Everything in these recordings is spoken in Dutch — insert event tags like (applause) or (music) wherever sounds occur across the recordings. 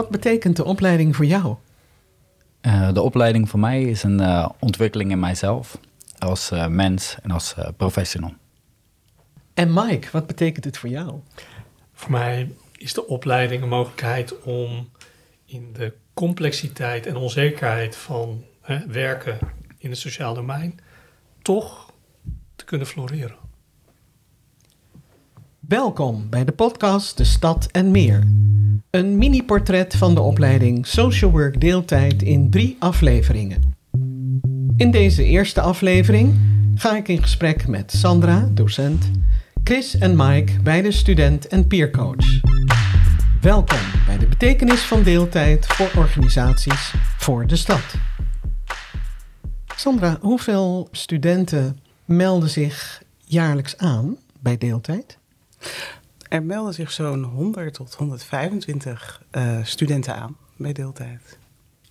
Wat betekent de opleiding voor jou? Uh, de opleiding voor mij is een uh, ontwikkeling in mijzelf als uh, mens en als professional. En Mike, wat betekent het voor jou? Voor mij is de opleiding een mogelijkheid om in de complexiteit en onzekerheid van hè, werken in het sociaal domein toch te kunnen floreren. Welkom bij de podcast De Stad en Meer. Een mini-portret van de opleiding Social Work Deeltijd in drie afleveringen. In deze eerste aflevering ga ik in gesprek met Sandra, docent, Chris en Mike, beide student en peercoach. Welkom bij de betekenis van deeltijd voor organisaties voor de stad. Sandra, hoeveel studenten melden zich jaarlijks aan bij deeltijd? Er melden zich zo'n 100 tot 125 uh, studenten aan bij deeltijd.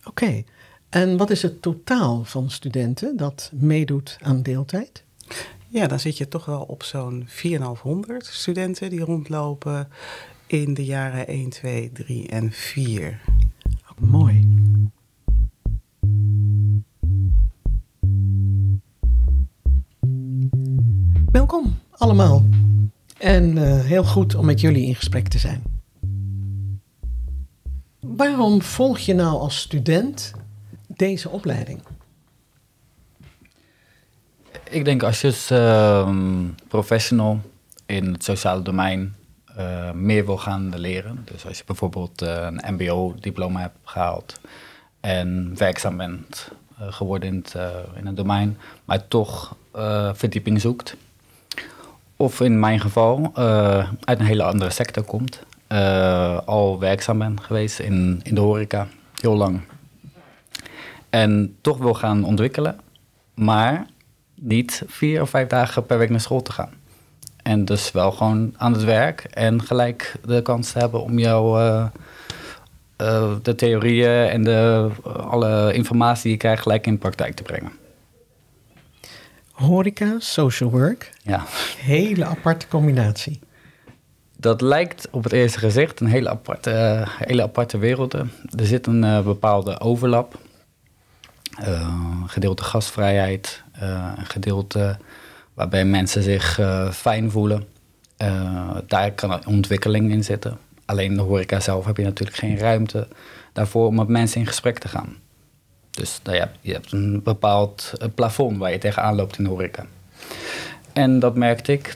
Oké, en wat is het totaal van studenten dat meedoet aan deeltijd? Ja, dan zit je toch wel op zo'n 4,500 studenten die rondlopen in de jaren 1, 2, 3 en 4. Ook mooi. Welkom allemaal. En uh, heel goed om met jullie in gesprek te zijn. Waarom volg je nou als student deze opleiding? Ik denk als je als uh, professional in het sociale domein uh, meer wil gaan leren. Dus als je bijvoorbeeld uh, een MBO-diploma hebt gehaald en werkzaam bent geworden in het, in het domein, maar toch verdieping zoekt. Of in mijn geval uit een hele andere sector komt. al werkzaam ben geweest in, in de horeca, heel lang. En toch wil gaan ontwikkelen, maar niet vier of vijf dagen per week naar school te gaan. En dus wel gewoon aan het werk en gelijk de kans te hebben om jou uh, uh, de theorieën en de, alle informatie die je krijgt gelijk in praktijk te brengen. Horeca, social work. Ja. Hele aparte combinatie. Dat lijkt op het eerste gezicht een hele aparte, hele aparte werelden. Er zit een uh, bepaalde overlap. gedeelte gastvrijheid, een gedeelte waarbij mensen zich uh, fijn voelen. Uh, daar kan een ontwikkeling in zitten. Alleen de horeca zelf heb je natuurlijk geen ruimte daarvoor om met mensen in gesprek te gaan. Dus nou ja, je hebt een bepaald uh, plafond waar je tegenaan loopt in de horeca. En dat merkte ik.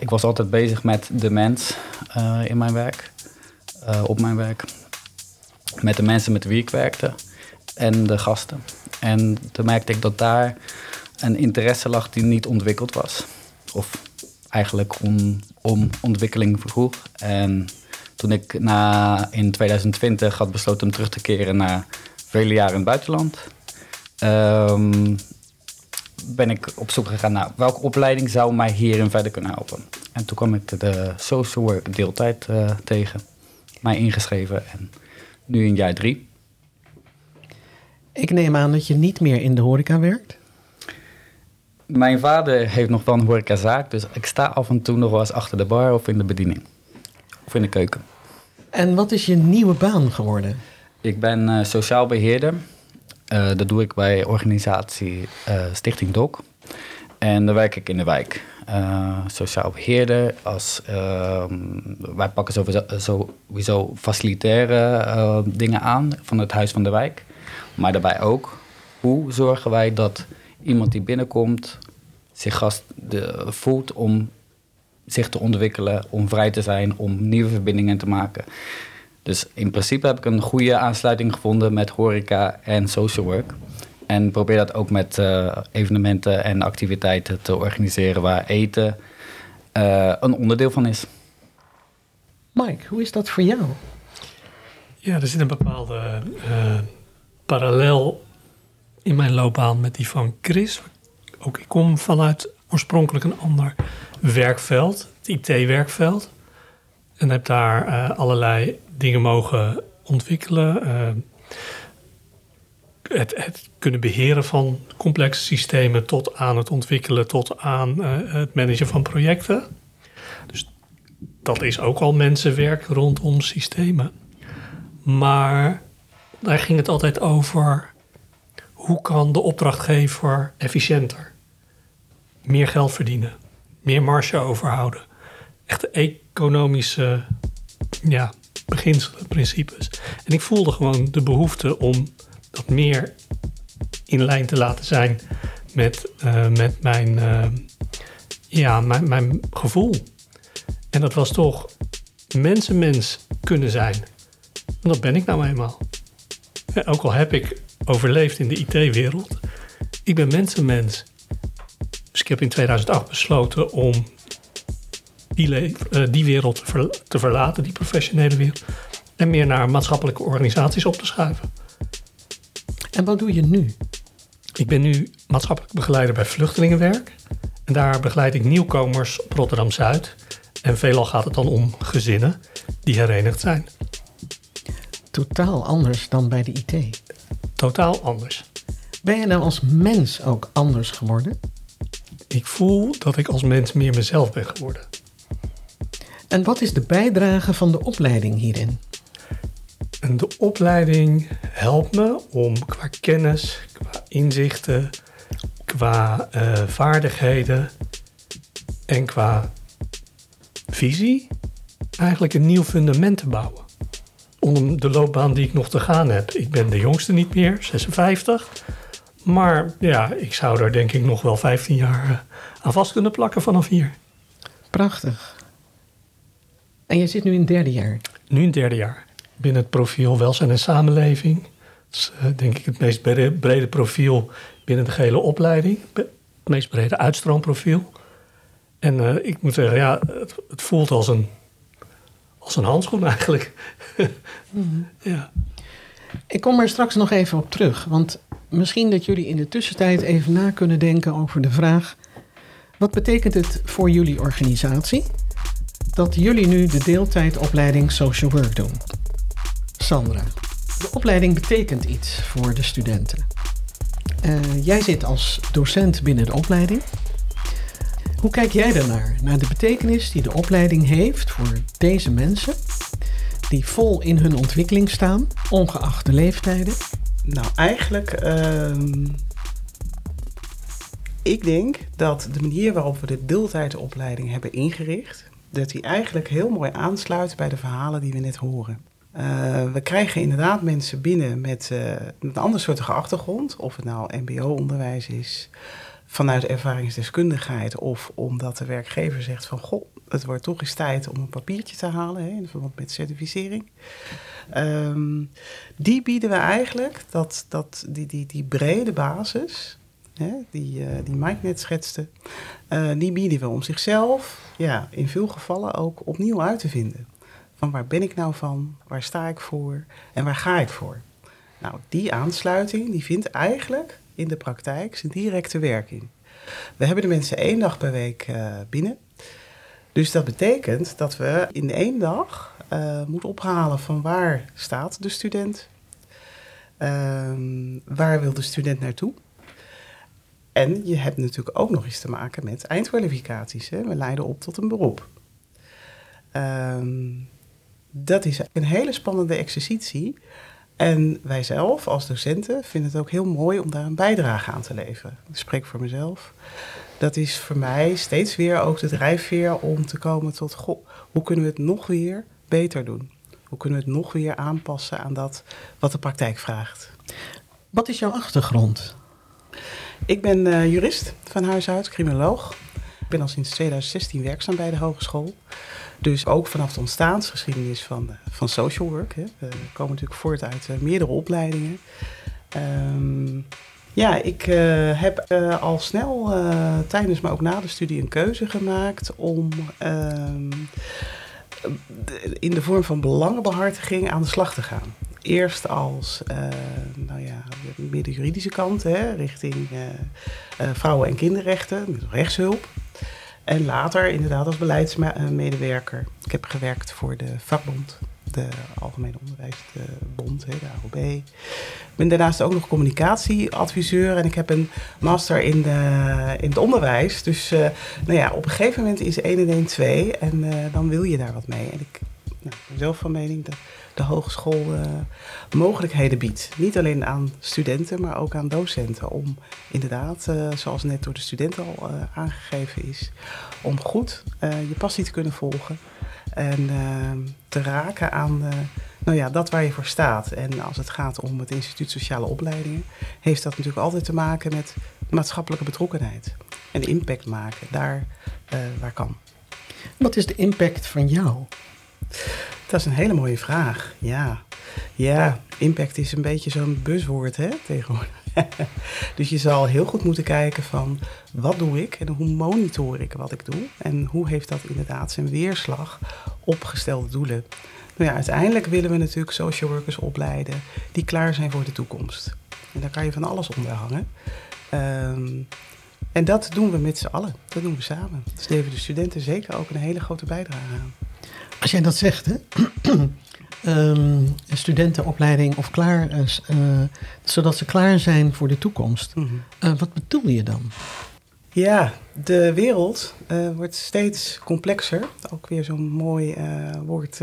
ik was altijd bezig met de mens in mijn werk, op mijn werk. Met de mensen met wie ik werkte en de gasten. En toen merkte ik dat daar een interesse lag die niet ontwikkeld was. Of eigenlijk om, om ontwikkeling vroeg. En toen ik na, in 2020 had besloten om terug te keren naar vele jaren in het buitenland, um, ben ik op zoek gegaan naar welke opleiding zou mij hierin verder kunnen helpen. En toen kwam ik de social work deeltijd uh, tegen, mij ingeschreven en nu in jaar drie. Ik neem aan dat je niet meer in de horeca werkt? Mijn vader heeft nog wel een horecazaak, dus ik sta af en toe nog wel eens achter de bar of in de bediening. Of in de keuken. En wat is je nieuwe baan geworden? Ik ben uh, sociaal beheerder. Uh, dat doe ik bij organisatie uh, Stichting DOC. En dan werk ik in de wijk. sociaal beheerder. Als, ehm, wij pakken sowieso, facilitaire dingen aan van het Huis van de Wijk. Maar daarbij ook, hoe zorgen wij dat iemand die binnenkomt zich gast voelt om zich te ontwikkelen, om vrij te zijn, om nieuwe verbindingen te maken. Dus in principe heb ik een goede aansluiting gevonden met horeca en social work. En probeer dat ook met uh, evenementen en activiteiten te organiseren waar eten uh, een onderdeel van is. Mike, hoe is dat voor jou? Ja, er zit een bepaalde uh, parallel in mijn loopbaan met die van Chris. Ook ik kom vanuit oorspronkelijk een ander werkveld, het IT-werkveld. En heb daar uh, allerlei dingen mogen ontwikkelen. Uh, het, het, kunnen beheren van complexe systemen tot aan het ontwikkelen, tot aan uh, het managen van projecten. Dus dat is ook al mensenwerk rondom systemen. Maar daar ging het altijd over hoe kan de opdrachtgever efficiënter, meer geld verdienen, meer marge overhouden. Echte economische ja, beginselen, principes. En ik voelde gewoon de behoefte om dat meer in lijn te laten zijn met, uh, met mijn, uh, ja, mijn, mijn gevoel. En dat was toch mensenmens kunnen zijn. En dat ben ik nou eenmaal. Ook al heb ik overleefd in de IT-wereld, ik ben mensenmens. Dus ik heb in 2008 besloten om die, uh, die wereld te verlaten, die professionele wereld, en meer naar maatschappelijke organisaties op te schuiven. En wat doe je nu? Ik ben nu maatschappelijk begeleider bij Vluchtelingenwerk. En daar begeleid ik nieuwkomers op Rotterdam Zuid. En veelal gaat het dan om gezinnen die herenigd zijn. Totaal anders dan bij de IT. Totaal anders. Ben je nou als mens ook anders geworden? Ik voel dat ik als mens meer mezelf ben geworden. En wat is de bijdrage van de opleiding hierin? En de opleiding helpt me om qua kennis, qua inzichten, qua uh, vaardigheden en qua visie eigenlijk een nieuw fundament te bouwen. Om de loopbaan die ik nog te gaan heb. Ik ben de jongste niet meer, 56. Maar ja, ik zou er denk ik nog wel 15 jaar eh, aan vast kunnen plakken vanaf hier. Prachtig. En je zit nu in het derde jaar? Nu in het derde jaar. Binnen het profiel welzijn en samenleving. Dat is uh, denk ik het meest brede, profiel binnen de gehele opleiding. Het meest brede uitstroomprofiel. En uh, ik moet zeggen, ja, het, het, voelt als een, als een handschoen (laughs) eigenlijk. mm. ja. Ik kom er straks nog even op terug. Want misschien dat jullie in de tussentijd even na kunnen denken over de vraag: wat betekent het voor jullie organisatie dat jullie nu de deeltijdopleiding Social Work doen? Sandra, de opleiding betekent iets voor de studenten. Uh, jij zit als docent binnen de opleiding. Hoe kijk jij daarnaar? Naar de betekenis die de opleiding heeft voor deze mensen, die vol in hun ontwikkeling staan, ongeacht de leeftijden? Nou, eigenlijk. Uh, ik denk dat de manier waarop we de deeltijdopleiding hebben ingericht, dat die eigenlijk heel mooi aansluit bij de verhalen die we net horen. Uh, we krijgen inderdaad mensen binnen met, uh, met een andersoortige achtergrond, of het nou MBO-onderwijs is, vanuit ervaringsdeskundigheid, of omdat de werkgever zegt van goh, het wordt toch eens tijd om een papiertje te halen hè, in verband met certificering. Um, die bieden we eigenlijk, dat, dat, die, die, die brede basis, die, uh, die Mike net schetste, die bieden we om zichzelf ja, in veel gevallen ook opnieuw uit te vinden. Van waar ben ik nou van? Waar sta ik voor? En waar ga ik voor? Nou, die aansluiting die vindt eigenlijk in de praktijk zijn directe werking. We hebben de mensen één dag per week uh, binnen. Dus dat betekent dat we in één dag moeten ophalen van waar staat de student? Uh, waar wil de student naartoe? En je hebt natuurlijk ook nog eens te maken met eindkwalificaties. Hè? We leiden op tot een beroep. Um, dat is een hele spannende exercitie. En wij zelf als docenten vinden het ook heel mooi om daar een bijdrage aan te leveren. Ik spreek voor mezelf. Dat is voor mij steeds weer ook de drijfveer om te komen tot... Goh, hoe kunnen we het nog weer beter doen? Hoe kunnen we het nog weer aanpassen aan dat wat de praktijk vraagt? Wat is jouw achtergrond? Ik ben uh, jurist van huis uit, criminoloog. Ik ben al sinds 2016 werkzaam bij de hogeschool. Dus ook vanaf de ontstaansgeschiedenis van, van social work. Hè. We komen natuurlijk voort uit uh, meerdere opleidingen. Um, ja, ik heb al snel tijdens, maar ook na de studie een keuze gemaakt om ehm, in de vorm van belangenbehartiging aan de slag te gaan. Eerst als, nou ja, meer de juridische kant, hè, richting vrouwen- en kinderrechten, rechtshulp. En later inderdaad als beleidsmedewerker. Ik heb gewerkt voor de vakbond, de Algemene Onderwijsbond, de AOB. Ik ben daarnaast ook nog communicatieadviseur en ik heb een master in, de, in het onderwijs. Dus nou ja, op een gegeven moment is 1 en 1 2 en dan wil je daar wat mee. En ik nou, ben zelf van mening dat de hogeschool eh, mogelijkheden biedt. Niet alleen aan studenten, maar ook aan docenten. Om inderdaad, eh, zoals net door de studenten al eh, aangegeven is, om goed je passie te kunnen volgen. En te raken aan nou ja, dat waar je voor staat. En als het gaat om het instituut sociale opleidingen, heeft dat natuurlijk altijd te maken met maatschappelijke betrokkenheid. En impact maken, daar waar kan. Wat is de impact van jou? Dat is een hele mooie vraag. Ja, ja impact is een beetje zo'n buzzwoord hè, tegenwoordig. (laughs) dus je zal heel goed moeten kijken van wat doe ik en hoe monitor ik wat ik doe. En hoe heeft dat inderdaad zijn weerslag op gestelde doelen. Nou ja, uiteindelijk willen we natuurlijk social workers opleiden die klaar zijn voor de toekomst. En daar kan je van alles onder hangen. Ehm, en dat doen we met z'n allen. Dat doen we samen. Dus leveren de studenten zeker ook een hele grote bijdrage aan. Als jij dat zegt, hè? (clears throat) um, studentenopleiding of klaar, uh, zodat ze klaar zijn voor de toekomst. Mhm. Eh, wat bedoel je dan? Ja, de wereld uh, wordt steeds complexer. Ook weer zo'n mooi woord.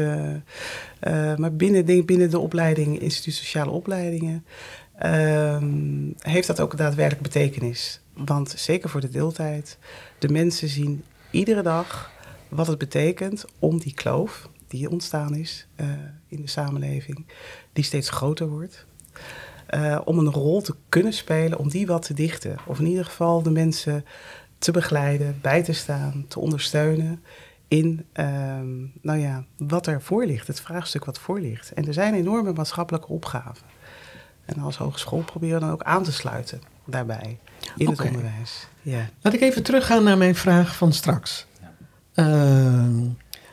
maar binnen, binnen de opleiding, instituut sociale opleidingen, ehm, heeft dat ook daadwerkelijk betekenis. Want zeker voor de deeltijd, de mensen zien iedere dag wat het betekent om die kloof die ontstaan is uh, in de samenleving, die steeds groter wordt. Uh, om een rol te kunnen spelen, om die wat te dichten. Of in ieder geval de mensen te begeleiden, bij te staan, te ondersteunen in uh, nou ja, wat er voor ligt, het vraagstuk wat voor ligt. En er zijn enorme maatschappelijke opgaven. En als hogeschool proberen we dan ook aan te sluiten daarbij in het onderwijs. Ja. Laat ik even teruggaan naar mijn vraag van straks. Ehm,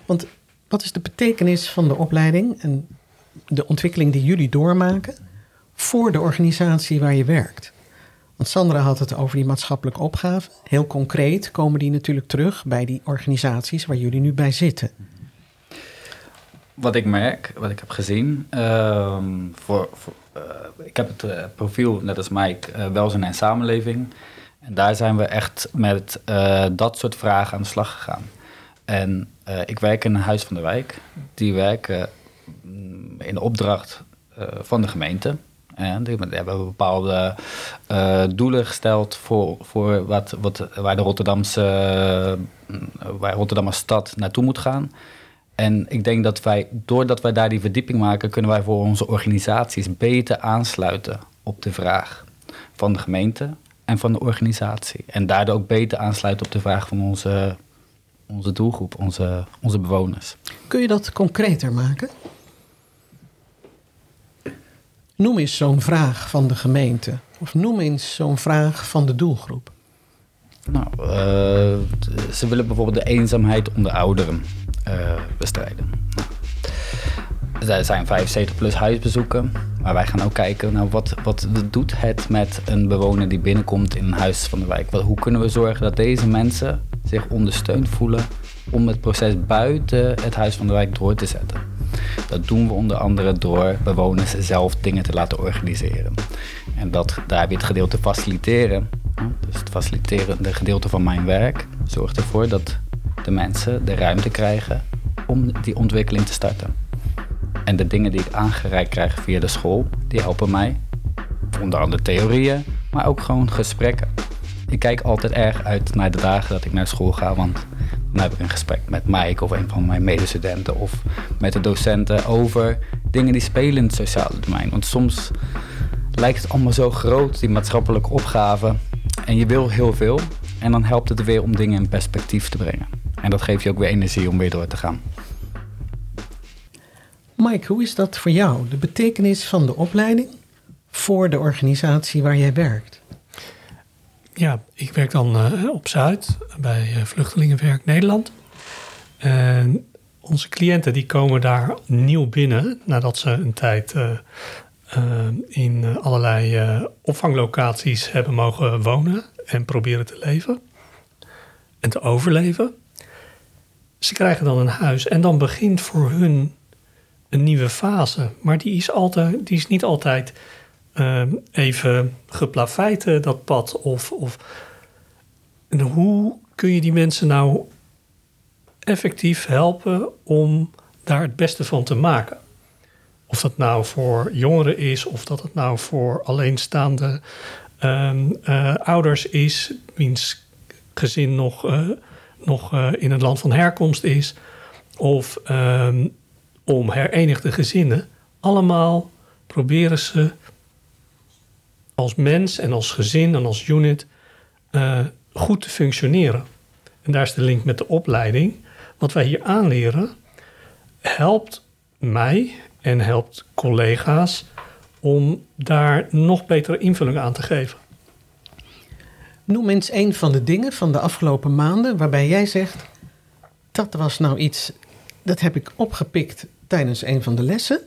want wat is de betekenis van de opleiding en de ontwikkeling die jullie doormaken voor de organisatie waar je werkt? Want Sandra had het over die maatschappelijke opgave. Heel concreet komen die natuurlijk terug bij die organisaties waar jullie nu bij zitten. Wat ik merk, wat ik heb gezien, ehm, voor, uh, ik heb het uh, profiel, net als Mike, uh, welzijn en samenleving. En daar zijn we echt met dat soort vragen aan de slag gegaan. En uh, ik werk in een huis van de wijk. Die werken mm, in opdracht uh, van de gemeente. En die hebben bepaalde uh, doelen gesteld voor, voor wat, wat, waar de Rotterdamse, waar Rotterdam als stad naartoe moet gaan. En ik denk dat wij, doordat wij daar die verdieping maken, kunnen wij voor onze organisaties beter aansluiten op de vraag van de gemeente en van de organisatie. En daardoor ook beter aansluiten op de vraag van onze onze doelgroep, onze, onze bewoners. Kun je dat concreter maken? Noem eens zo'n vraag van de gemeente. Of noem eens zo'n vraag van de doelgroep. Nou, uh, ze willen bijvoorbeeld de eenzaamheid onder ouderen uh, bestrijden. Er zijn 75 plus huisbezoeken. Maar wij gaan ook kijken naar wat, wat doet het met een bewoner die binnenkomt in een huis van de wijk. Hoe kunnen we zorgen dat deze mensen zich ondersteund voelen om het proces buiten het huis van de wijk door te zetten. Dat doen we onder andere door bewoners zelf dingen te laten organiseren. En dat, daar heb het gedeelte faciliteren. Dus het faciliterende gedeelte van mijn werk zorgt ervoor dat de mensen de ruimte krijgen om die ontwikkeling te starten. En de dingen die ik aangereikt krijg via de school, die helpen mij. Onder andere theorieën, maar ook gewoon gesprekken. Ik kijk altijd erg uit naar de dagen dat ik naar school ga, want dan heb ik een gesprek met Mike of een van mijn medestudenten of met de docenten over dingen die spelen in het sociale domein. Want soms lijkt het allemaal zo groot, die maatschappelijke opgave, en je wil heel veel. En dan helpt het weer om dingen in perspectief te brengen. En dat geeft je ook weer energie om weer door te gaan. Mike, hoe is dat voor jou? De betekenis van de opleiding voor de organisatie waar jij werkt? Ja, ik werk dan uh, op Zuid bij uh, Vluchtelingenwerk Nederland. En onze cliënten die komen daar nieuw binnen nadat ze een tijd uh, in allerlei opvanglocaties hebben mogen wonen en proberen te leven en te overleven. Ze krijgen dan een huis en dan begint voor hun een nieuwe fase. Maar die is, altijd, die is niet altijd uh, even geplaveid, dat pad. Of, of, hoe kun je die mensen nou effectief helpen om daar het beste van te maken? Of dat nou voor jongeren is, of dat het nou voor alleenstaande um, uh, ouders is, wiens gezin nog, uh, nog uh, in het land van herkomst is, of um, om herenigde gezinnen. Allemaal proberen ze als mens en als gezin en als unit goed te functioneren. En daar is de link met de opleiding. Wat wij hier aanleren helpt mij en helpt collega's om daar nog betere invulling aan te geven. Noem eens een van de dingen van de afgelopen maanden waarbij jij zegt: dat was nou iets, dat heb ik opgepikt tijdens een van de lessen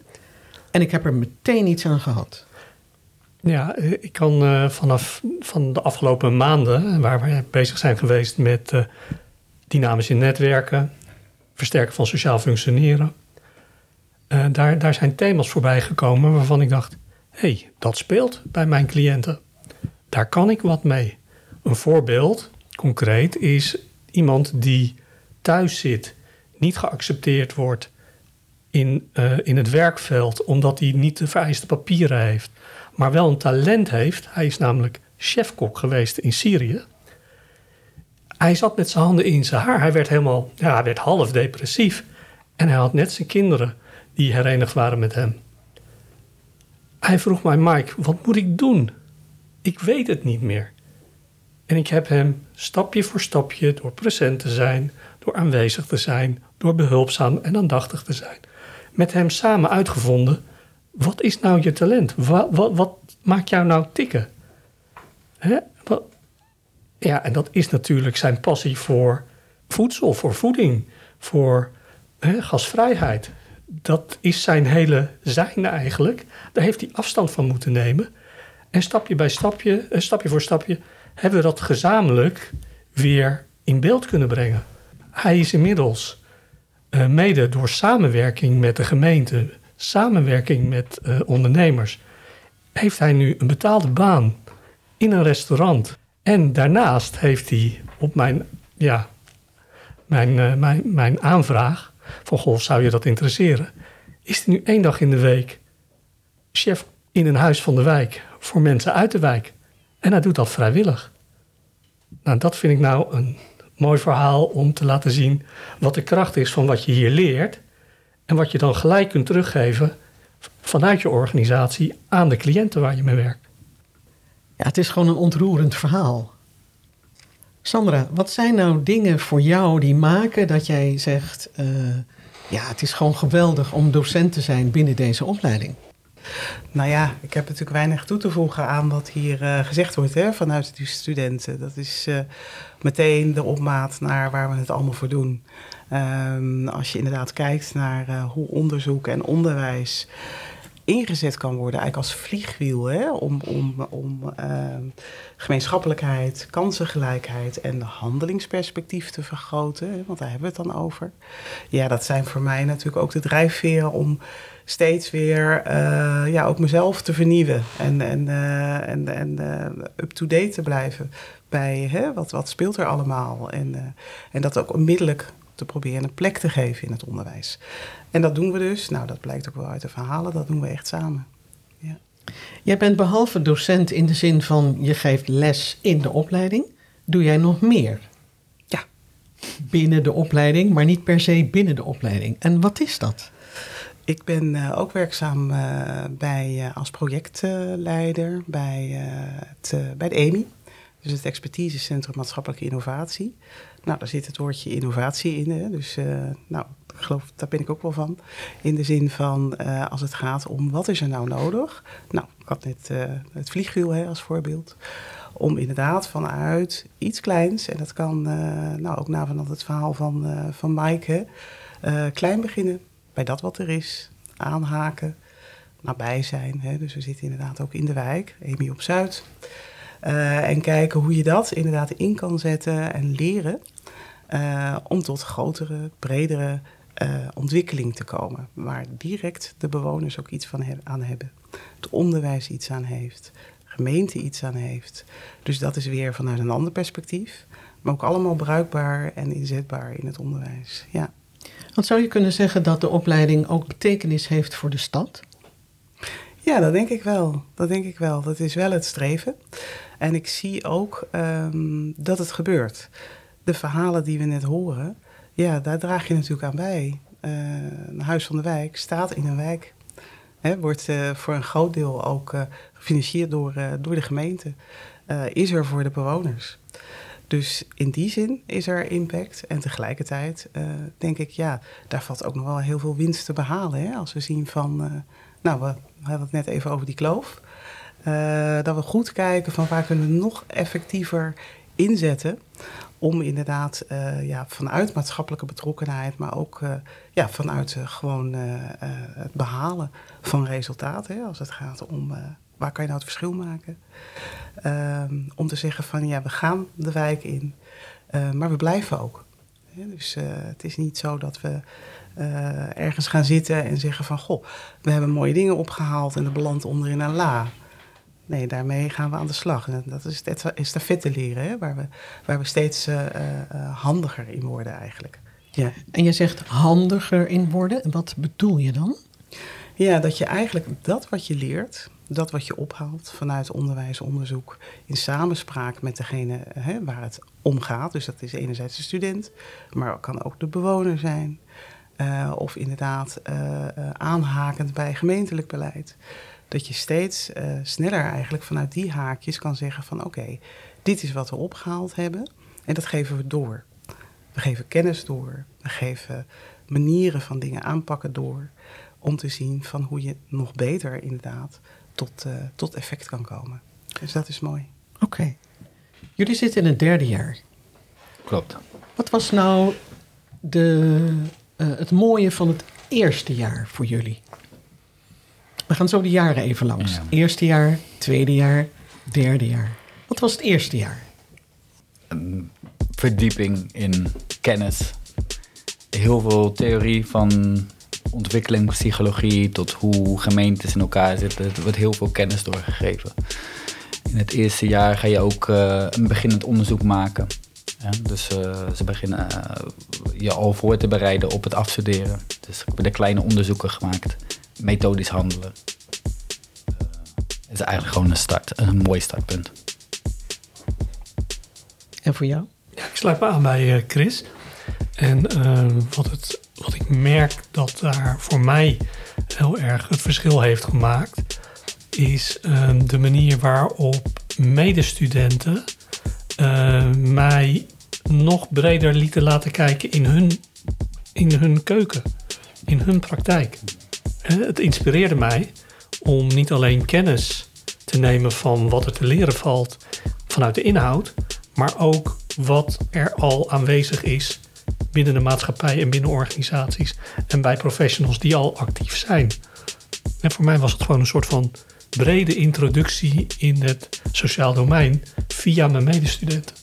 en ik heb er meteen iets aan gehad. Ja, ik kan uh, vanaf van de afgelopen maanden, waar we bezig zijn geweest met dynamische netwerken, versterken van sociaal functioneren, uh, daar, daar zijn thema's voorbij gekomen waarvan ik dacht: hey, dat speelt bij mijn cliënten. Daar kan ik wat mee. Een voorbeeld, concreet, is iemand die thuis zit, niet geaccepteerd wordt in, in het werkveld omdat hij niet de vereiste papieren heeft, maar wel een talent heeft. Hij is namelijk chefkok geweest in Syrië. Hij zat met zijn handen in zijn haar. Hij werd helemaal, ja, hij werd half depressief. En hij had net zijn kinderen die herenigd waren met hem. Hij vroeg mij, Mike, wat moet ik doen? Ik weet het niet meer. En ik heb hem stapje voor stapje, door present te zijn, door aanwezig te zijn, door behulpzaam en aandachtig te zijn, met hem samen uitgevonden: wat is nou je talent? Wat, wat, wat maakt jou nou tikken? Hè? Wat? Ja, en dat is natuurlijk zijn passie voor voedsel, voor voeding, voor hè, gasvrijheid. Dat is zijn hele zijn eigenlijk. Daar heeft hij afstand van moeten nemen. En stapje bij stapje, eh, stapje voor stapje, hebben we dat gezamenlijk weer in beeld kunnen brengen. Hij is inmiddels uh, mede door samenwerking met de gemeente, samenwerking met uh, ondernemers, heeft hij nu een betaalde baan in een restaurant. En daarnaast heeft hij op mijn, ja, mijn, uh, mijn, mijn aanvraag van goh, zou je dat interesseren? Is hij nu één dag in de week chef in een huis van de wijk voor mensen uit de wijk. En hij doet dat vrijwillig. Nou, dat vind ik nou een mooi verhaal om te laten zien wat de kracht is van wat je hier leert. En wat je dan gelijk kunt teruggeven vanuit je organisatie aan de cliënten waar je mee werkt. Ja, het is gewoon een ontroerend verhaal. Sandra, wat zijn nou dingen voor jou die maken dat jij zegt: uh, ja, het is gewoon geweldig om docent te zijn binnen deze opleiding? Nou ja, ik heb natuurlijk weinig toe te voegen aan wat hier uh, gezegd wordt hè, vanuit die studenten. Dat is uh, meteen de opmaat naar waar we het allemaal voor doen. Um, als je inderdaad kijkt naar uh, hoe onderzoek en onderwijs ingezet kan worden, eigenlijk als vliegwiel, hè, om, om, om ehm, gemeenschappelijkheid, kansengelijkheid en handelingsperspectief te vergroten, want daar hebben we het dan over. Ja, dat zijn voor mij natuurlijk ook de drijfveren om steeds weer uh, ja, ook mezelf te vernieuwen en, en, uh, en, en uh, up-to-date te blijven bij hè, wat, wat speelt er allemaal. En, en dat ook onmiddellijk te proberen een plek te geven in het onderwijs. En dat doen we dus, nou dat blijkt ook wel uit de verhalen, dat doen we echt samen. Ja. Jij bent behalve docent in de zin van je geeft les in de opleiding, doe jij nog meer? Ja. Binnen de opleiding, maar niet per se binnen de opleiding. En wat is dat? Ik ben uh, ook werkzaam uh, bij, uh, als projectleider bij, het, bij de EMI. Dus het Expertisecentrum Maatschappelijke Innovatie. Nou, daar zit het woordje innovatie in. Hè? Dus nou, ik geloof, daar ben ik ook wel van. In de zin van als het gaat om wat is er nou nodig. Nou, ik had net het vliegwiel hè, als voorbeeld. Om inderdaad vanuit iets kleins, en dat kan nou, ook na van het verhaal van, van Maaike, klein beginnen bij dat wat er is, aanhaken, nabij zijn. Hè. Dus we zitten inderdaad ook in de wijk, Emi op Zuid. Uh, en kijken hoe je dat inderdaad in kan zetten en leren uh, om tot grotere, bredere uh, ontwikkeling te komen. Waar direct de bewoners ook iets van aan hebben. Het onderwijs iets aan heeft, gemeente iets aan heeft. Dus dat is weer vanuit een ander perspectief. Maar ook allemaal bruikbaar en inzetbaar in het onderwijs. Ja. Want zou je kunnen zeggen dat de opleiding ook betekenis heeft voor de stad? Ja, dat denk ik wel. Dat denk ik wel. Dat is wel het streven. En ik zie ook um, dat het gebeurt. De verhalen die we net horen, ja, daar draag je natuurlijk aan bij. Uh, een Huis van de Wijk staat in een wijk. Wordt uh, voor een groot deel ook uh, gefinancierd door, door de gemeente. is er voor de bewoners. Dus in die zin is er impact. En tegelijkertijd denk ik, ja, daar valt ook nog wel heel veel winst te behalen. Hè? Als we zien van, nou, we hadden het net even over die kloof. Uh, dat we goed kijken van waar kunnen we nog effectiever inzetten om inderdaad ja, vanuit maatschappelijke betrokkenheid, maar ook ja, vanuit gewoon het behalen van resultaten, als het gaat om waar kan je nou het verschil maken, ehm, om te zeggen van ja, we gaan de wijk in, maar we blijven ook. dus het is niet zo dat we uh, ergens gaan zitten en zeggen van... goh, we hebben mooie dingen opgehaald en dat belandt onderin een la. Nee, daarmee gaan we aan de slag. En dat is het estafette leren, hè, waar, we, waar we steeds handiger in worden eigenlijk. Ja. En je zegt handiger in worden. Wat bedoel je dan? Ja, dat je eigenlijk dat wat je leert, dat wat je ophaalt vanuit onderwijs, onderzoek, in samenspraak met degene hè, waar het om gaat. Dus dat is enerzijds de student, maar kan ook de bewoner zijn. Uh, of inderdaad uh, aanhakend bij gemeentelijk beleid. Dat je steeds sneller eigenlijk vanuit die haakjes kan zeggen van oké, dit is wat we opgehaald hebben en dat geven we door. We geven kennis door, we geven manieren van dingen aanpakken door om te zien van hoe je nog beter inderdaad tot, tot effect kan komen. Dus dat is mooi. Oké. Jullie zitten in het derde jaar. Klopt. Wat was nou de uh, het mooie van het eerste jaar voor jullie? We gaan zo de jaren even langs. Ja. Eerste jaar, tweede jaar, derde jaar. Wat was het eerste jaar? Een verdieping in kennis. Heel veel theorie van ontwikkeling, psychologie tot hoe gemeentes in elkaar zitten. Er wordt heel veel kennis doorgegeven. In het eerste jaar ga je ook uh, een beginnend onderzoek maken. Ja, dus uh, ze beginnen uh, je al voor te bereiden op het afstuderen. Dus ik heb er kleine onderzoeken gemaakt. Methodisch handelen. Uh, is eigenlijk gewoon een start, een mooi startpunt. En voor jou? Ja, ik sluit me aan bij Chris. En wat, het, wat ik merk dat daar voor mij heel erg het verschil heeft gemaakt, is de manier waarop medestudenten uh, mij nog breder lieten laten kijken in hun, in hun keuken, in hun praktijk. Het inspireerde mij om niet alleen kennis te nemen van wat er te leren valt vanuit de inhoud, maar ook wat er al aanwezig is binnen de maatschappij en binnen organisaties en bij professionals die al actief zijn. En voor mij was het gewoon een soort van brede introductie in het sociaal domein via mijn medestudenten.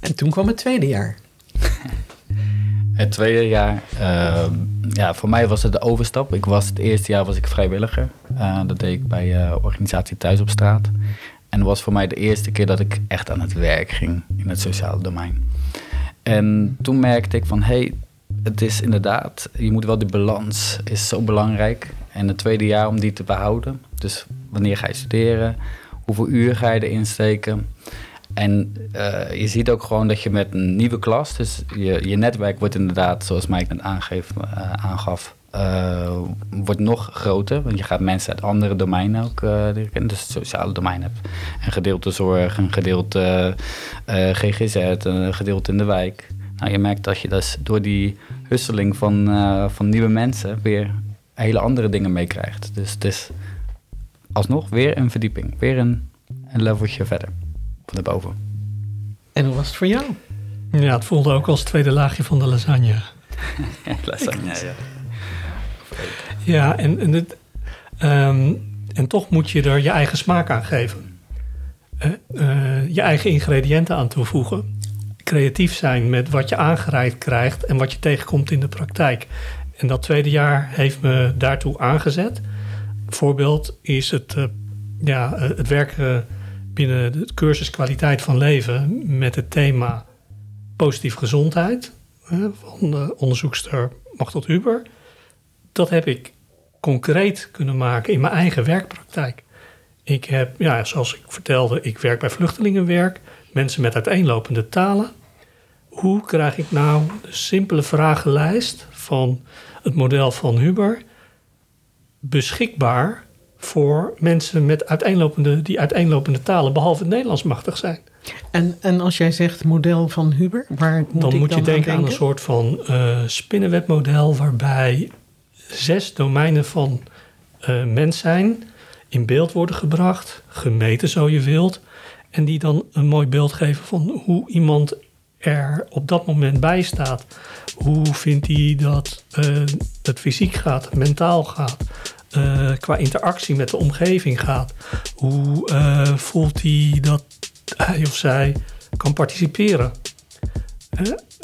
En toen kwam het tweede jaar. (laughs) het tweede jaar, uh, ja, voor mij was het de overstap. Ik was, het eerste jaar was ik vrijwilliger. Uh, dat deed ik bij uh, organisatie Thuis op Straat. En dat was voor mij de eerste keer dat ik echt aan het werk ging in het sociale domein. En toen merkte ik van, hé, hey, het is inderdaad, je moet wel die balans, is zo belangrijk. En het tweede jaar om die te behouden. Dus wanneer ga je studeren? Hoeveel uur ga je erin steken? En uh, je ziet ook gewoon dat je met een nieuwe klas, dus je, je netwerk wordt inderdaad, zoals Mike net uh, aangaf, uh, wordt nog groter. Want je gaat mensen uit andere domeinen ook leren kennen. Dus het sociale domein hebt. Een gedeelte zorg, een gedeelte GGZ, een gedeelte in de wijk. Nou, je merkt dat je dus door die husseling van, van nieuwe mensen weer hele andere dingen meekrijgt. Dus het is alsnog weer een verdieping. Weer een, een leveltje verder van boven. En hoe was het voor jou? Ja, het voelde ook als het tweede laagje van de lasagne. (laughs) lasagne, ja. Ja, en, en, het, um, en toch moet je er je eigen smaak aan geven. Uh, uh, je eigen ingrediënten aan toevoegen. Creatief zijn met wat je aangereikt krijgt en wat je tegenkomt in de praktijk. En dat tweede jaar heeft me daartoe aangezet. Voorbeeld is het, uh, ja, het werken binnen de cursus kwaliteit van leven met het thema positief gezondheid van de onderzoekster Machtel Huber. Dat heb ik concreet kunnen maken in mijn eigen werkpraktijk. Ik heb, ja, zoals ik vertelde, ik werk bij vluchtelingenwerk, mensen met uiteenlopende talen. Hoe krijg ik nou de simpele vragenlijst van het model van Huber beschikbaar voor mensen met uiteenlopende, die uiteenlopende talen, behalve het Nederlands, machtig zijn? En, en als jij zegt model van Huber, waar moet dan ik moet dan je denken aan, denken? een soort van eh spinnenwebmodel waarbij zes domeinen van eh, mens zijn in beeld worden gebracht, gemeten zo je wilt, en die dan een mooi beeld geven van hoe iemand er op dat moment bij staat. Hoe vindt hij dat eh, het fysiek gaat, mentaal gaat, eh, qua interactie met de omgeving gaat? Hoe voelt hij dat hij of zij kan participeren?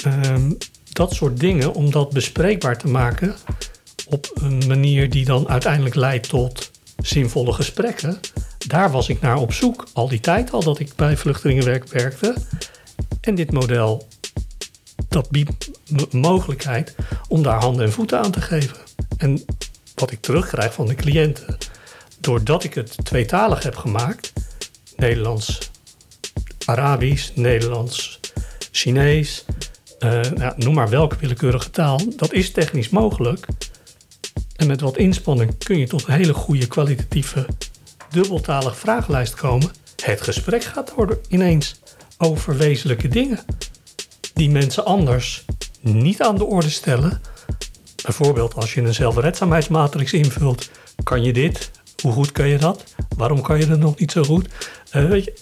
Ehm, dat soort dingen, om dat bespreekbaar te maken op een manier die dan uiteindelijk leidt tot zinvolle gesprekken. Daar was ik naar op zoek, al die tijd al dat ik bij vluchtelingenwerk werkte. En dit model, dat biedt m- mogelijkheid om daar handen en voeten aan te geven. En wat ik terugkrijg van de cliënten, doordat ik het tweetalig heb gemaakt, Nederlands, Arabisch, Nederlands, Chinees, eh, nou, noem maar welke willekeurige taal, dat is technisch mogelijk. En met wat inspanning kun je tot een hele goede kwalitatieve dubbeltalige vragenlijst komen. Het gesprek gaat worden ineens over wezenlijke dingen die mensen anders niet aan de orde stellen. Bijvoorbeeld als je een zelfredzaamheidsmatrix invult, kan je dit? Hoe goed kan je dat? Waarom kan je dat nog niet zo goed? Eh, weet je,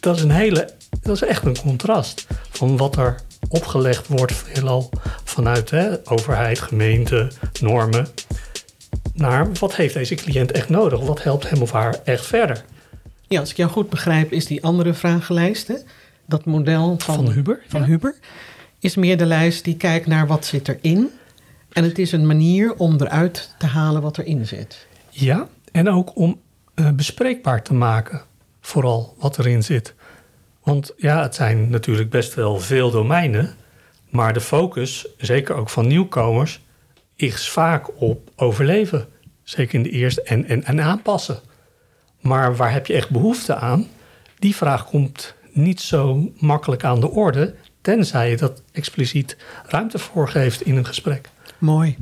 dat is een hele, dat is echt een contrast van wat er opgelegd wordt, veelal vanuit hè, overheid, gemeente, normen, naar wat heeft deze cliënt echt nodig? Wat helpt hem of haar echt verder? Ja, als ik jou goed begrijp, is die andere vragenlijst, hè, dat model van, Van Huber, van ja. Huber, is meer de lijst die kijkt naar wat zit erin. En het is een manier om eruit te halen wat erin zit. Ja, en ook om eh, bespreekbaar te maken, vooral wat erin zit. Want ja, het zijn natuurlijk best wel veel domeinen, maar de focus, zeker ook van nieuwkomers, is vaak op overleven. Zeker in de eerste en, en, en aanpassen. Maar waar heb je echt behoefte aan? Die vraag komt niet zo makkelijk aan de orde, tenzij je dat expliciet ruimte voor geeft in een gesprek. Mooi.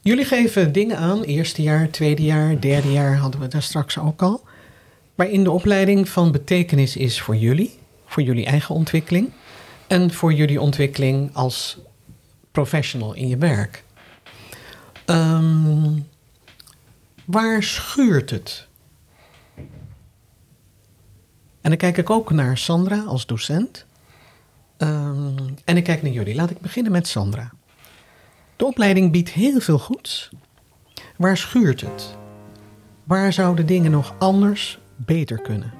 Jullie geven dingen aan, eerste jaar, tweede jaar, derde jaar hadden we daar straks ook al. Waarin de opleiding van betekenis is voor jullie, voor jullie eigen ontwikkeling en voor jullie ontwikkeling als professional in je werk. Ehm, waar schuurt het? En dan kijk ik ook naar Sandra als docent. Ehm, en ik kijk naar jullie. Laat ik beginnen met Sandra. De opleiding biedt heel veel goeds. Waar schuurt het? Waar zouden dingen nog anders, beter kunnen?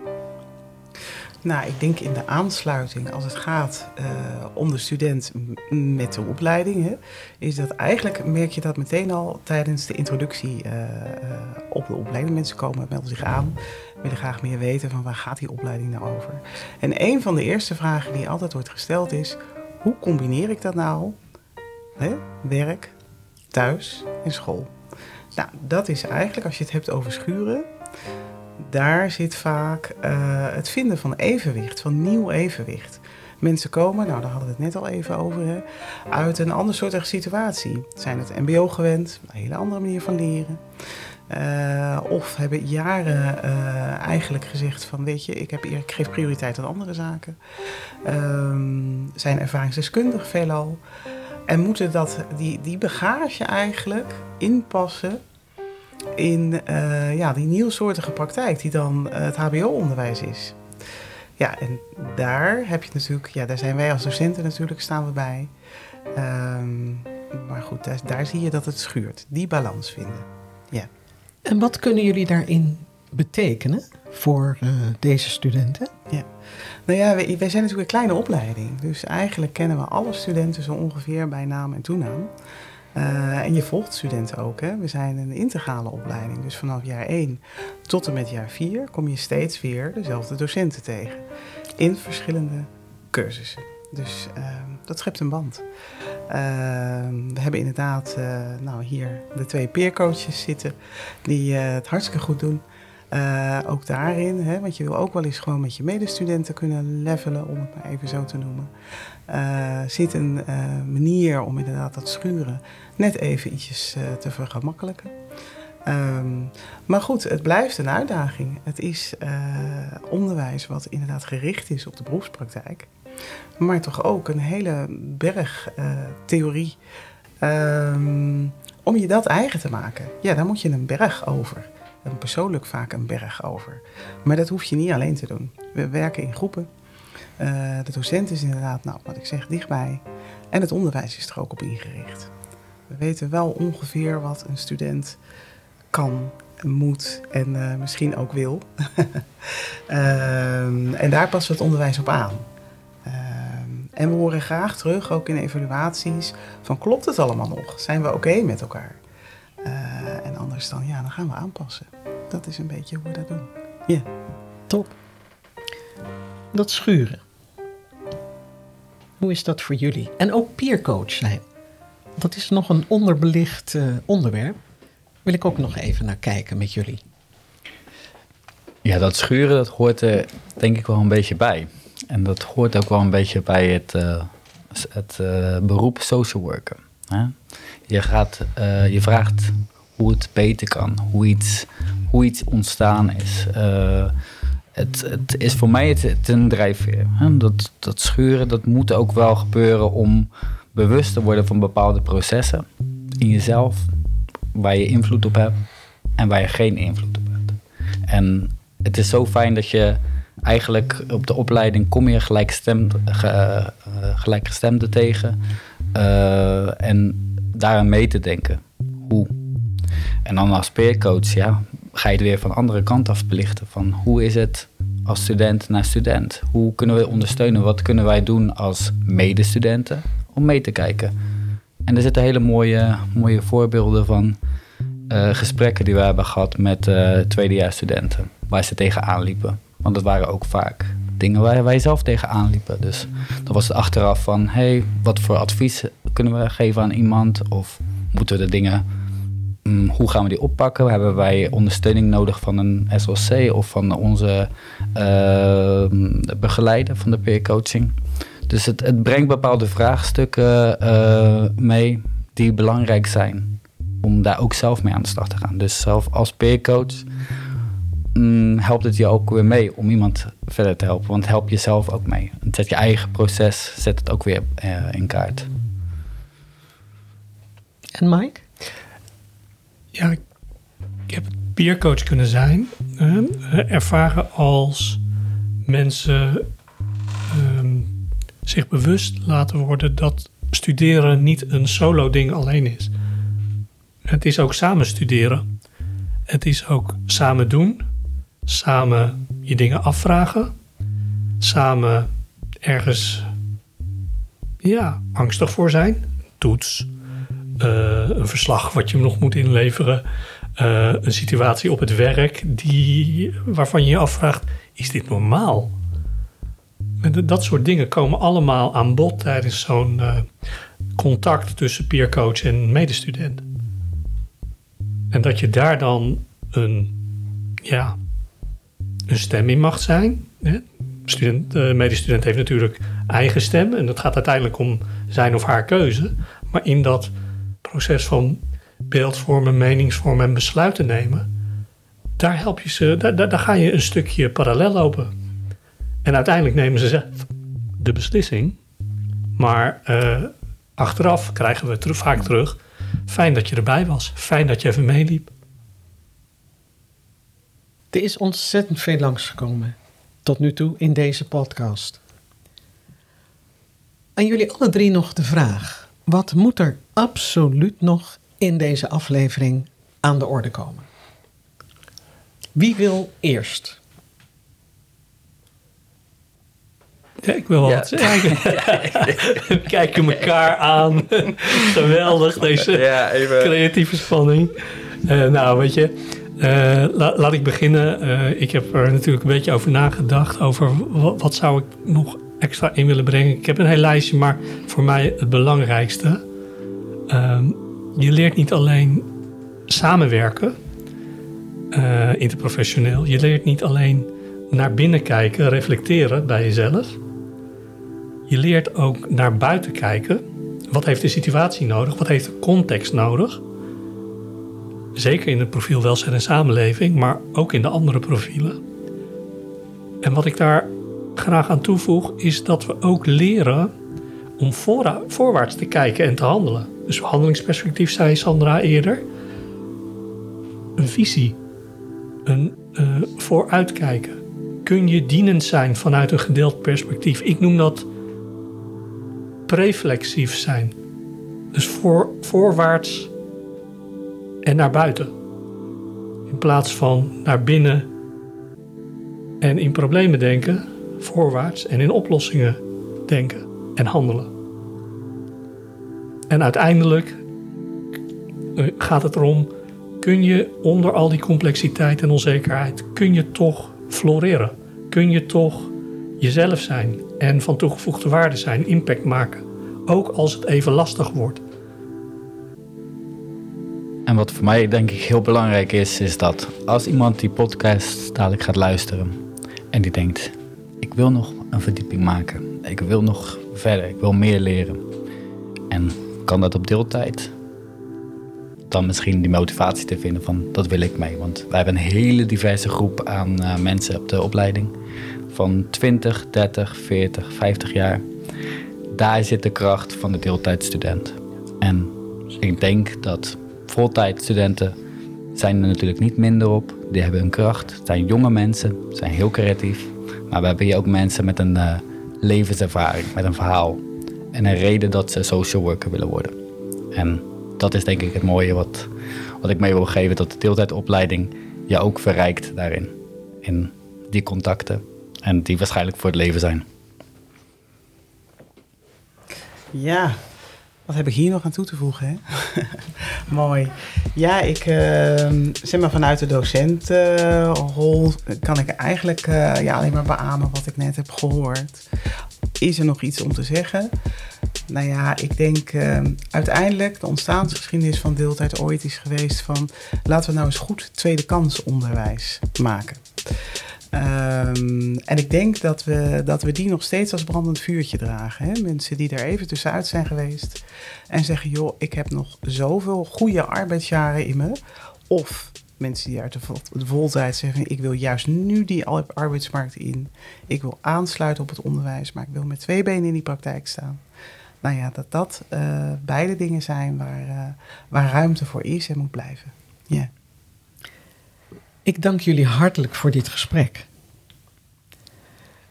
Nou, ik denk in de aansluiting, als het gaat eh, om de student met de opleiding, is dat eigenlijk, merk je dat meteen al tijdens de introductie eh, eh, op de opleiding. Mensen komen, melden zich aan, willen graag meer weten van waar gaat die opleiding nou over. En een van de eerste vragen die altijd wordt gesteld is, hoe combineer ik dat nou? Hè? Werk, thuis en school. Nou, dat is eigenlijk, als je het hebt over schuren, daar zit vaak eh, het vinden van evenwicht, van nieuw evenwicht. Mensen komen, nou daar hadden we het net al even over, hè, uit een ander soort situatie. Zijn het mbo gewend, een hele andere manier van leren. Eh, of hebben jaren eh, eigenlijk gezegd van weet je, ik, heb, ik geef prioriteit aan andere zaken. Ehm, zijn ervaringsdeskundig veelal. En moeten dat, die, die bagage eigenlijk inpassen in eh, ja, die nieuwsoortige praktijk die dan eh, het HBO-onderwijs is. Ja, en daar heb je natuurlijk, ja, daar zijn wij als docenten natuurlijk, staan we bij. Ehm, maar goed, daar, daar zie je dat het schuurt. Die balans vinden. Ja. En wat kunnen jullie daarin betekenen voor eh, deze studenten? Nou ja, wij, wij zijn natuurlijk een kleine opleiding. Dus eigenlijk kennen we alle studenten zo ongeveer bij naam en toenaam. Eh, en je volgt studenten ook. Hè? We zijn een integrale opleiding. Dus vanaf jaar 1 tot en met jaar 4 kom je steeds weer dezelfde docenten tegen. In verschillende cursussen. Dus ehm, dat schept een band. Ehm, we hebben inderdaad eh, nou, hier de twee peercoaches zitten die eh, het hartstikke goed doen. Ook daarin, hè, want je wil ook wel eens gewoon met je medestudenten kunnen levelen, om het maar even zo te noemen. Uh, zit een uh, manier om inderdaad dat schuren net even ietsjes te vergemakkelijken. Um, maar goed, het blijft een uitdaging. Het is onderwijs wat inderdaad gericht is op de beroepspraktijk, maar toch ook een hele berg theorie. Um, om je dat eigen te maken, ja, daar moet je een berg over een persoonlijk vaak een berg over. Maar dat hoef je niet alleen te doen. We werken in groepen. Uh, de docent is inderdaad, nou, wat ik zeg, dichtbij. En het onderwijs is er ook op ingericht. We weten wel ongeveer wat een student kan, moet en uh, misschien ook wil. uh, (laughs) en daar passen we het onderwijs op aan. en we horen graag terug, ook in evaluaties, van klopt het allemaal nog? Zijn we oké met elkaar? en anders dan, ja, dan gaan we aanpassen. Dat is een beetje hoe we dat doen. Ja. Top. Dat schuren. Hoe is dat voor jullie? En ook peercoach zijn. Dat is nog een onderbelicht uh, onderwerp. Wil ik ook nog even naar kijken met jullie. Ja, dat schuren dat hoort er denk ik wel een beetje bij. En dat hoort ook wel een beetje bij het, uh, het uh, beroep social worker. Hè? Je, gaat, je vraagt hoe het beter kan, hoe iets, hoe iets ontstaan is. Het, het, is voor mij het, een drijfveer. Dat, schuren, dat moet ook wel gebeuren om bewust te worden van bepaalde processen in jezelf, waar je invloed op hebt en waar je geen invloed op hebt. En het is zo fijn dat je eigenlijk op de opleiding kom je gelijkstemd, ge, uh, gelijkgestemden tegen uh, en daaraan mee te denken. Hoe en dan als peercoach, ja, ga je het weer van de andere kant af belichten. Van hoe is het als student naar student? Hoe kunnen we ondersteunen? Wat kunnen wij doen als medestudenten om mee te kijken? En er zitten hele mooie, mooie voorbeelden van uh, gesprekken die we hebben gehad met uh, tweedejaarsstudenten. Waar ze tegenaan liepen. Want dat waren ook vaak dingen waar wij zelf tegenaan liepen. Dus dan was het achteraf van, hey, wat voor advies kunnen we geven aan iemand? Of moeten we de dingen Mm, hoe gaan we die oppakken? Hebben wij ondersteuning nodig van een SLC of van onze uh, begeleider van de peer coaching? Dus het, het brengt bepaalde vraagstukken uh, mee die belangrijk zijn om daar ook zelf mee aan de slag te gaan. Dus zelf als peercoach um, helpt het je ook weer mee om iemand verder te helpen. Want help jezelf ook mee. Zet je eigen proces, zet het ook weer uh, in kaart. En Mike? Ja, ik heb peercoach kunnen zijn. Ervaren als mensen um, zich bewust laten worden dat studeren niet een solo ding alleen is. Het is ook samen studeren. Het is ook samen doen. Samen je dingen afvragen. Samen ergens ja, angstig voor zijn. Toets, een verslag wat je nog moet inleveren. Uh, een situatie op het werk die, waarvan je je afvraagt: is dit normaal? Dat soort dingen komen allemaal aan bod tijdens zo'n uh, contact tussen peercoach en medestudent. En dat je daar dan een, ja, een stem in mag zijn. Hè? Student, uh, medestudent heeft natuurlijk eigen stem en dat gaat uiteindelijk om zijn of haar keuze. Maar in dat proces van beeldvormen, meningsvormen en besluiten nemen, daar help je ze, daar, daar, ga je een stukje parallel lopen. En uiteindelijk nemen ze zelf de beslissing, maar uh, achteraf krijgen we terug, vaak terug. Fijn dat je erbij was, fijn dat je even meeliep. Er is ontzettend veel langsgekomen tot nu toe in deze podcast. Aan jullie alle drie nog de vraag: wat moet er absoluut nog in deze aflevering aan de orde komen? Wie wil eerst? Ja, ik wil wel ja. wat zeggen. (laughs) Kijken elkaar aan. Geweldig, deze ja, even. creatieve spanning. Uh, nou, weet je, uh, laat ik beginnen. Uh, ik heb er natuurlijk een beetje over nagedacht. Over wat, wat, zou ik nog extra in willen brengen. Ik heb een heel lijstje, maar voor mij het belangrijkste. Ehm, je leert niet alleen samenwerken, uh, interprofessioneel. Je leert niet alleen naar binnen kijken, reflecteren bij jezelf. Je leert ook naar buiten kijken. Wat heeft de situatie nodig? Wat heeft de context nodig? Zeker in het profiel welzijn en samenleving, maar ook in de andere profielen. En wat ik daar graag aan toevoeg, is dat we ook leren om voorwaarts te kijken en te handelen. Dus handelingsperspectief, zei Sandra eerder. Een visie, een uh, vooruitkijken. Kun je dienend zijn vanuit een gedeeld perspectief? Ik noem dat preflexief zijn. Dus voor, voorwaarts en naar buiten. In plaats van naar binnen en in problemen denken, voorwaarts en in oplossingen denken en handelen. En uiteindelijk eh, gaat het erom, kun je onder al die complexiteit en onzekerheid, kun je toch floreren? Kun je toch jezelf zijn en van toegevoegde waarde zijn, impact maken? Ook als het even lastig wordt. En wat voor mij denk ik heel belangrijk is, is dat als iemand die podcast dadelijk gaat luisteren en die denkt, ik wil nog een verdieping maken, ik wil nog verder, ik wil meer leren. En kan dat op deeltijd? Dan misschien die motivatie te vinden van dat wil ik mee. Want wij hebben een hele diverse groep aan uh, mensen op de opleiding. Van 20, 30, 40, 50 jaar. Daar zit de kracht van de deeltijdstudent. En ik denk dat voltijdstudenten zijn er natuurlijk niet minder op. Die hebben een kracht. Zijn jonge mensen, zijn heel creatief. Maar we hebben hier ook mensen met een uh, levenservaring, met een verhaal. En een reden dat ze social worker willen worden. En dat is denk ik het mooie wat, wat ik mee wil geven. Dat de deeltijdopleiding je ook verrijkt daarin. In die contacten. En die waarschijnlijk voor het leven zijn. Ja, wat heb ik hier nog aan toe te voegen? Hè? (laughs) Mooi. Ja, ik uh, zeg maar vanuit de docentenrol kan ik eigenlijk uh, ja, alleen maar beamen wat ik net heb gehoord. Is er nog iets om te zeggen? Nou ja, ik denk uh, uiteindelijk de ontstaansgeschiedenis van deeltijd ooit is geweest van laten we nou eens goed tweede kans onderwijs maken. Um, en ik denk dat we, dat we die nog steeds als brandend vuurtje dragen. Hè? Mensen die er even tussenuit zijn geweest en zeggen: joh, ik heb nog zoveel goede arbeidsjaren in me. Of mensen die uit de, vol de voltijd zeggen: ik wil juist nu die arbeidsmarkt in. Ik wil aansluiten op het onderwijs, maar ik wil met twee benen in die praktijk staan. Nou ja, dat dat uh, beide dingen zijn waar, uh, waar ruimte voor is en moet blijven. Ja. Ik dank jullie hartelijk voor dit gesprek.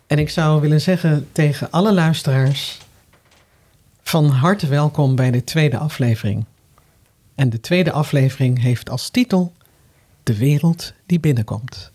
En ik zou willen zeggen tegen alle luisteraars: van harte welkom bij de tweede aflevering. En de tweede aflevering heeft als titel De wereld die binnenkomt.